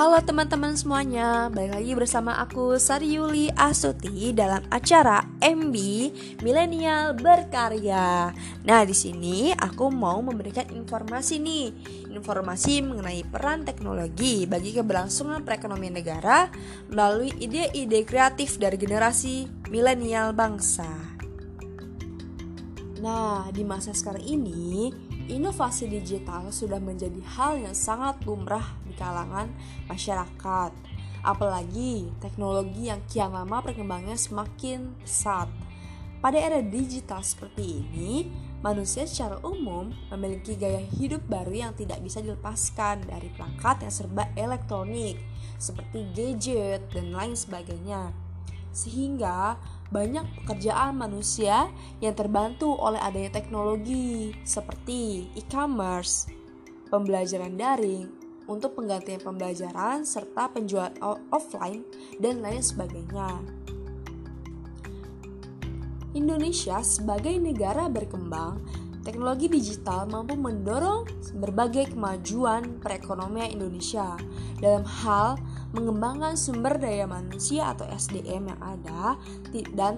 Halo teman-teman semuanya, balik lagi bersama aku Sari Yuli Astuti dalam acara MB Milenial Berkarya. Nah, di sini aku mau memberikan informasi nih, informasi mengenai peran teknologi bagi keberlangsungan perekonomian negara melalui ide-ide kreatif dari generasi milenial bangsa. Nah, di masa sekarang ini, inovasi digital sudah menjadi hal yang sangat lumrah di kalangan masyarakat. Apalagi teknologi yang kian lama perkembangannya semakin pesat. Pada era digital seperti ini, manusia secara umum memiliki gaya hidup baru yang tidak bisa dilepaskan dari perangkat yang serba elektronik, seperti gadget dan lain sebagainya. Sehingga banyak pekerjaan manusia yang terbantu oleh adanya teknologi seperti e-commerce, pembelajaran daring untuk penggantian pembelajaran serta penjualan offline dan lain sebagainya. Indonesia sebagai negara berkembang, teknologi digital mampu mendorong berbagai kemajuan perekonomian Indonesia dalam hal mengembangkan sumber daya manusia atau SDM yang ada dan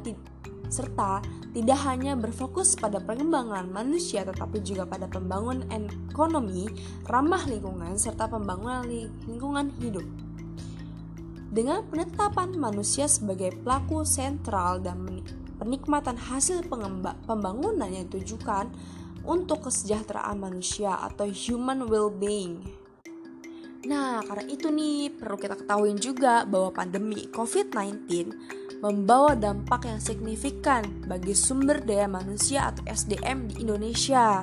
serta tidak hanya berfokus pada pengembangan manusia tetapi juga pada pembangunan ekonomi ramah lingkungan serta pembangunan lingkungan hidup. Dengan penetapan manusia sebagai pelaku sentral dan penikmatan hasil pembangunan yang ditujukan untuk kesejahteraan manusia atau human well-being. Nah, karena itu nih perlu kita ketahui juga bahwa pandemi COVID-19 membawa dampak yang signifikan bagi sumber daya manusia atau SDM di Indonesia,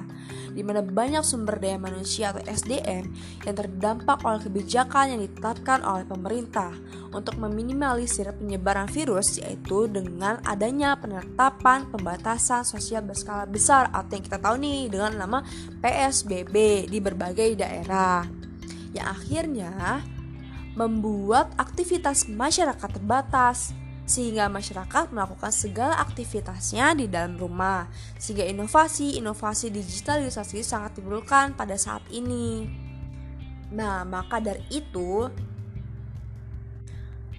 di mana banyak sumber daya manusia atau SDM yang terdampak oleh kebijakan yang ditetapkan oleh pemerintah untuk meminimalisir penyebaran virus yaitu dengan adanya penetapan pembatasan sosial berskala besar atau yang kita tahu nih dengan nama PSBB di berbagai daerah yang akhirnya membuat aktivitas masyarakat terbatas sehingga masyarakat melakukan segala aktivitasnya di dalam rumah sehingga inovasi-inovasi digitalisasi sangat diperlukan pada saat ini. Nah, maka dari itu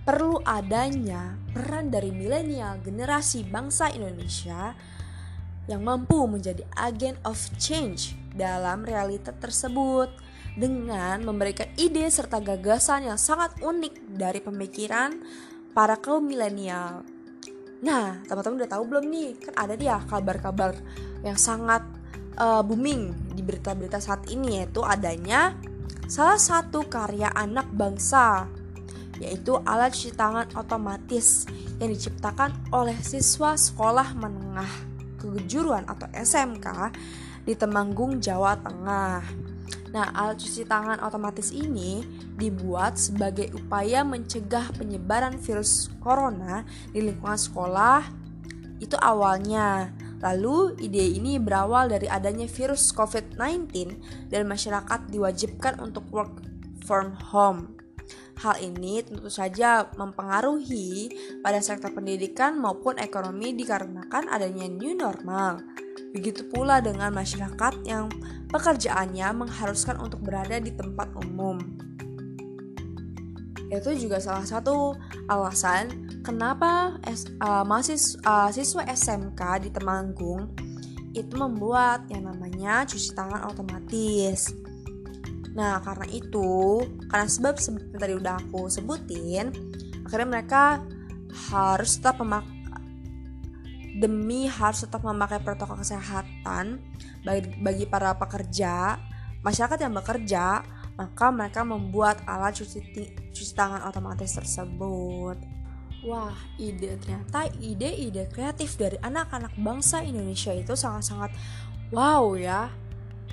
perlu adanya peran dari milenial generasi bangsa Indonesia yang mampu menjadi agen of change dalam realita tersebut dengan memberikan ide serta gagasan yang sangat unik dari pemikiran para kaum milenial. Nah, teman-teman udah tahu belum nih? Kan ada dia kabar-kabar yang sangat uh, booming di berita-berita saat ini yaitu adanya salah satu karya anak bangsa yaitu alat cuci tangan otomatis yang diciptakan oleh siswa sekolah menengah kejuruan atau SMK di Temanggung, Jawa Tengah. Nah, alat cuci tangan otomatis ini dibuat sebagai upaya mencegah penyebaran virus corona di lingkungan sekolah. Itu awalnya. Lalu, ide ini berawal dari adanya virus COVID-19 dan masyarakat diwajibkan untuk work from home. Hal ini tentu saja mempengaruhi pada sektor pendidikan maupun ekonomi dikarenakan adanya new normal. Begitu pula dengan masyarakat yang pekerjaannya mengharuskan untuk berada di tempat umum. Itu juga salah satu alasan kenapa uh, mahasiswa uh, siswa SMK di Temanggung itu membuat yang namanya cuci tangan otomatis. Nah, karena itu, karena sebab seperti tadi udah aku sebutin, akhirnya mereka harus tetap memak demi harus tetap memakai protokol kesehatan bagi, bagi para pekerja, masyarakat yang bekerja, maka mereka membuat alat cuci, cuci tangan otomatis tersebut. Wah, ide ternyata ide-ide kreatif dari anak-anak bangsa Indonesia itu sangat-sangat wow ya.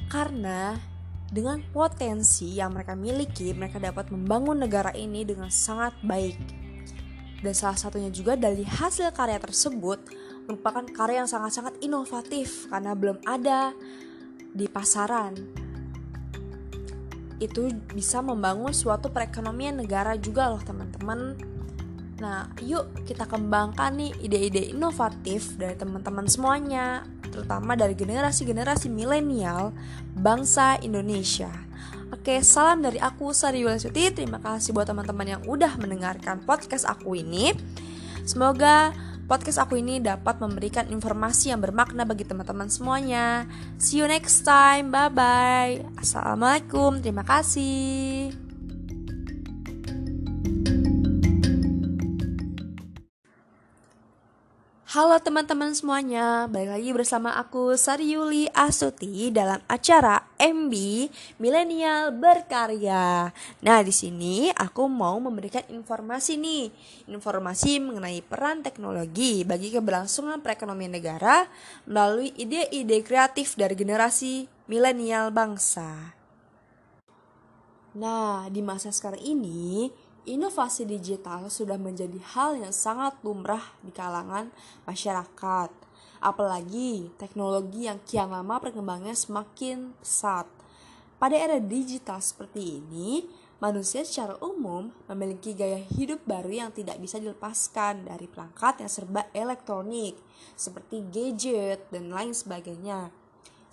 Karena dengan potensi yang mereka miliki, mereka dapat membangun negara ini dengan sangat baik. Dan salah satunya juga dari hasil karya tersebut merupakan karya yang sangat-sangat inovatif karena belum ada di pasaran. Itu bisa membangun suatu perekonomian negara juga loh teman-teman. Nah, yuk kita kembangkan nih ide-ide inovatif dari teman-teman semuanya. terutama dari generasi-generasi milenial bangsa Indonesia. Oke, salam dari aku Sari Suti. Terima kasih buat teman-teman yang udah mendengarkan podcast aku ini. Semoga podcast aku ini dapat memberikan informasi yang bermakna bagi teman-teman semuanya. See you next time. Bye bye. Assalamualaikum. Terima kasih. Halo teman-teman semuanya, balik lagi bersama aku Sari Yuli Asuti dalam acara MB Milenial Berkarya. Nah, di sini aku mau memberikan informasi nih, informasi mengenai peran teknologi bagi keberlangsungan perekonomian negara melalui ide-ide kreatif dari generasi milenial bangsa. Nah, di masa sekarang ini, inovasi digital sudah menjadi hal yang sangat lumrah di kalangan masyarakat. Apalagi teknologi yang kian lama perkembangannya semakin pesat. Pada era digital seperti ini, manusia secara umum memiliki gaya hidup baru yang tidak bisa dilepaskan dari perangkat yang serba elektronik, seperti gadget dan lain sebagainya.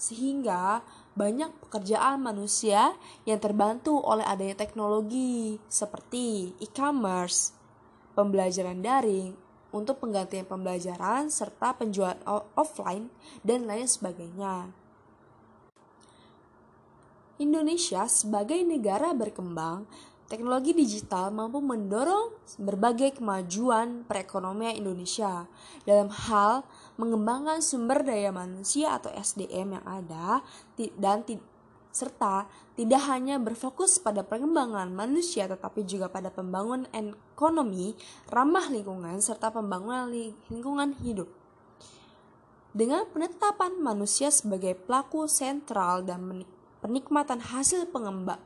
Sehingga banyak pekerjaan manusia yang terbantu oleh adanya teknologi seperti e-commerce, pembelajaran daring untuk penggantian pembelajaran serta penjualan offline dan lain sebagainya. Indonesia sebagai negara berkembang Teknologi digital mampu mendorong berbagai kemajuan perekonomian Indonesia dalam hal mengembangkan sumber daya manusia atau SDM yang ada dan serta tidak hanya berfokus pada pengembangan manusia tetapi juga pada pembangunan ekonomi ramah lingkungan serta pembangunan lingkungan hidup. Dengan penetapan manusia sebagai pelaku sentral dan penikmatan hasil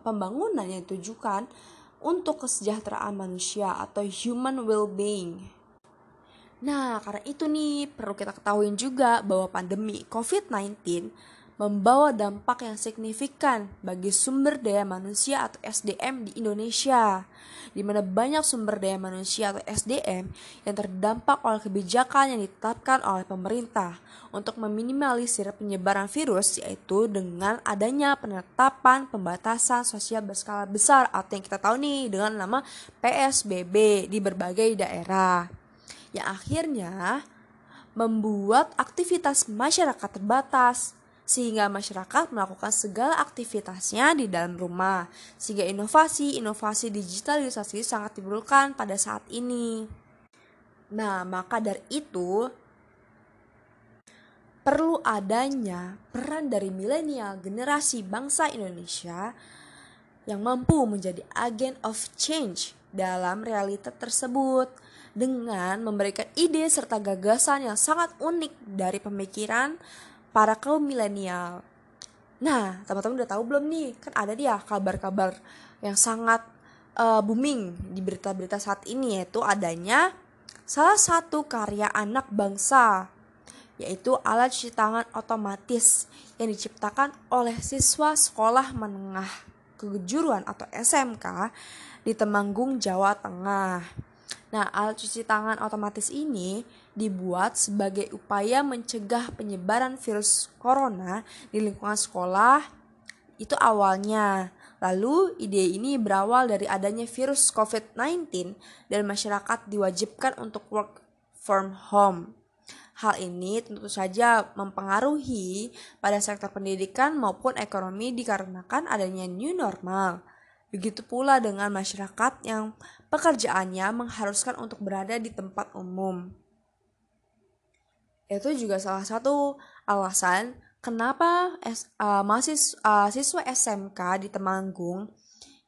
pembangunan yang ditujukan untuk kesejahteraan manusia atau human well-being. Nah, karena itu nih perlu kita ketahui juga bahwa pandemi COVID-19 membawa dampak yang signifikan bagi sumber daya manusia atau SDM di Indonesia, di mana banyak sumber daya manusia atau SDM yang terdampak oleh kebijakan yang ditetapkan oleh pemerintah untuk meminimalisir penyebaran virus yaitu dengan adanya penetapan pembatasan sosial berskala besar atau yang kita tahu nih dengan nama PSBB di berbagai daerah. Yang akhirnya membuat aktivitas masyarakat terbatas sehingga masyarakat melakukan segala aktivitasnya di dalam rumah, sehingga inovasi-inovasi digitalisasi sangat diperlukan pada saat ini. Nah, maka dari itu perlu adanya peran dari milenial generasi bangsa Indonesia yang mampu menjadi agen of change dalam realita tersebut dengan memberikan ide serta gagasan yang sangat unik dari pemikiran para kaum milenial. Nah, teman-teman udah tahu belum nih? Kan ada dia kabar-kabar yang sangat uh, booming di berita-berita saat ini yaitu adanya salah satu karya anak bangsa yaitu alat cuci tangan otomatis yang diciptakan oleh siswa sekolah menengah kejuruan atau SMK di Temanggung, Jawa Tengah. Nah, alat cuci tangan otomatis ini dibuat sebagai upaya mencegah penyebaran virus corona di lingkungan sekolah itu awalnya. Lalu ide ini berawal dari adanya virus COVID-19 dan masyarakat diwajibkan untuk work from home. Hal ini tentu saja mempengaruhi pada sektor pendidikan maupun ekonomi dikarenakan adanya new normal. Begitu pula dengan masyarakat yang pekerjaannya mengharuskan untuk berada di tempat umum. Itu juga salah satu alasan kenapa uh, mahasiswa uh, siswa SMK di Temanggung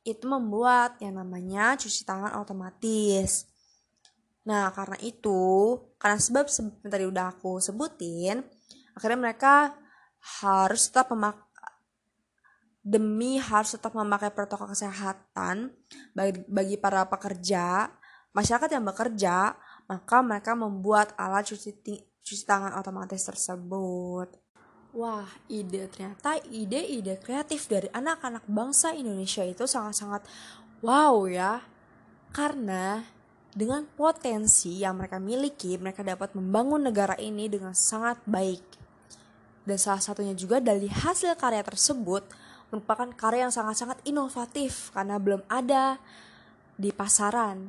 itu membuat yang namanya cuci tangan otomatis. Nah, karena itu, karena sebab yang tadi udah aku sebutin, akhirnya mereka harus tetap memak demi harus tetap memakai protokol kesehatan bagi, bagi para pekerja, masyarakat yang bekerja, maka mereka membuat alat cuci cuci tangan otomatis tersebut. Wah, ide ternyata ide-ide kreatif dari anak-anak bangsa Indonesia itu sangat-sangat wow ya. Karena dengan potensi yang mereka miliki, mereka dapat membangun negara ini dengan sangat baik. Dan salah satunya juga dari hasil karya tersebut merupakan karya yang sangat-sangat inovatif karena belum ada di pasaran.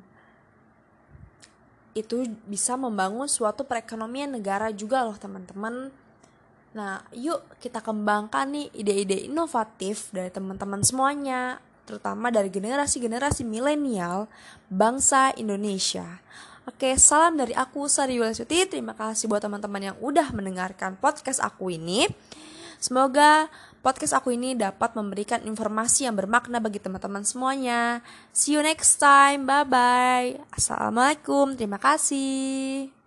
Itu bisa membangun suatu perekonomian negara juga loh teman-teman. Nah, yuk kita kembangkan nih ide-ide inovatif dari teman-teman semuanya, terutama dari generasi-generasi milenial bangsa Indonesia. Oke, salam dari aku Sari Wilasuti. Terima kasih buat teman-teman yang udah mendengarkan podcast aku ini. Semoga podcast aku ini dapat memberikan informasi yang bermakna bagi teman-teman semuanya. See you next time. Bye bye. Assalamualaikum. Terima kasih.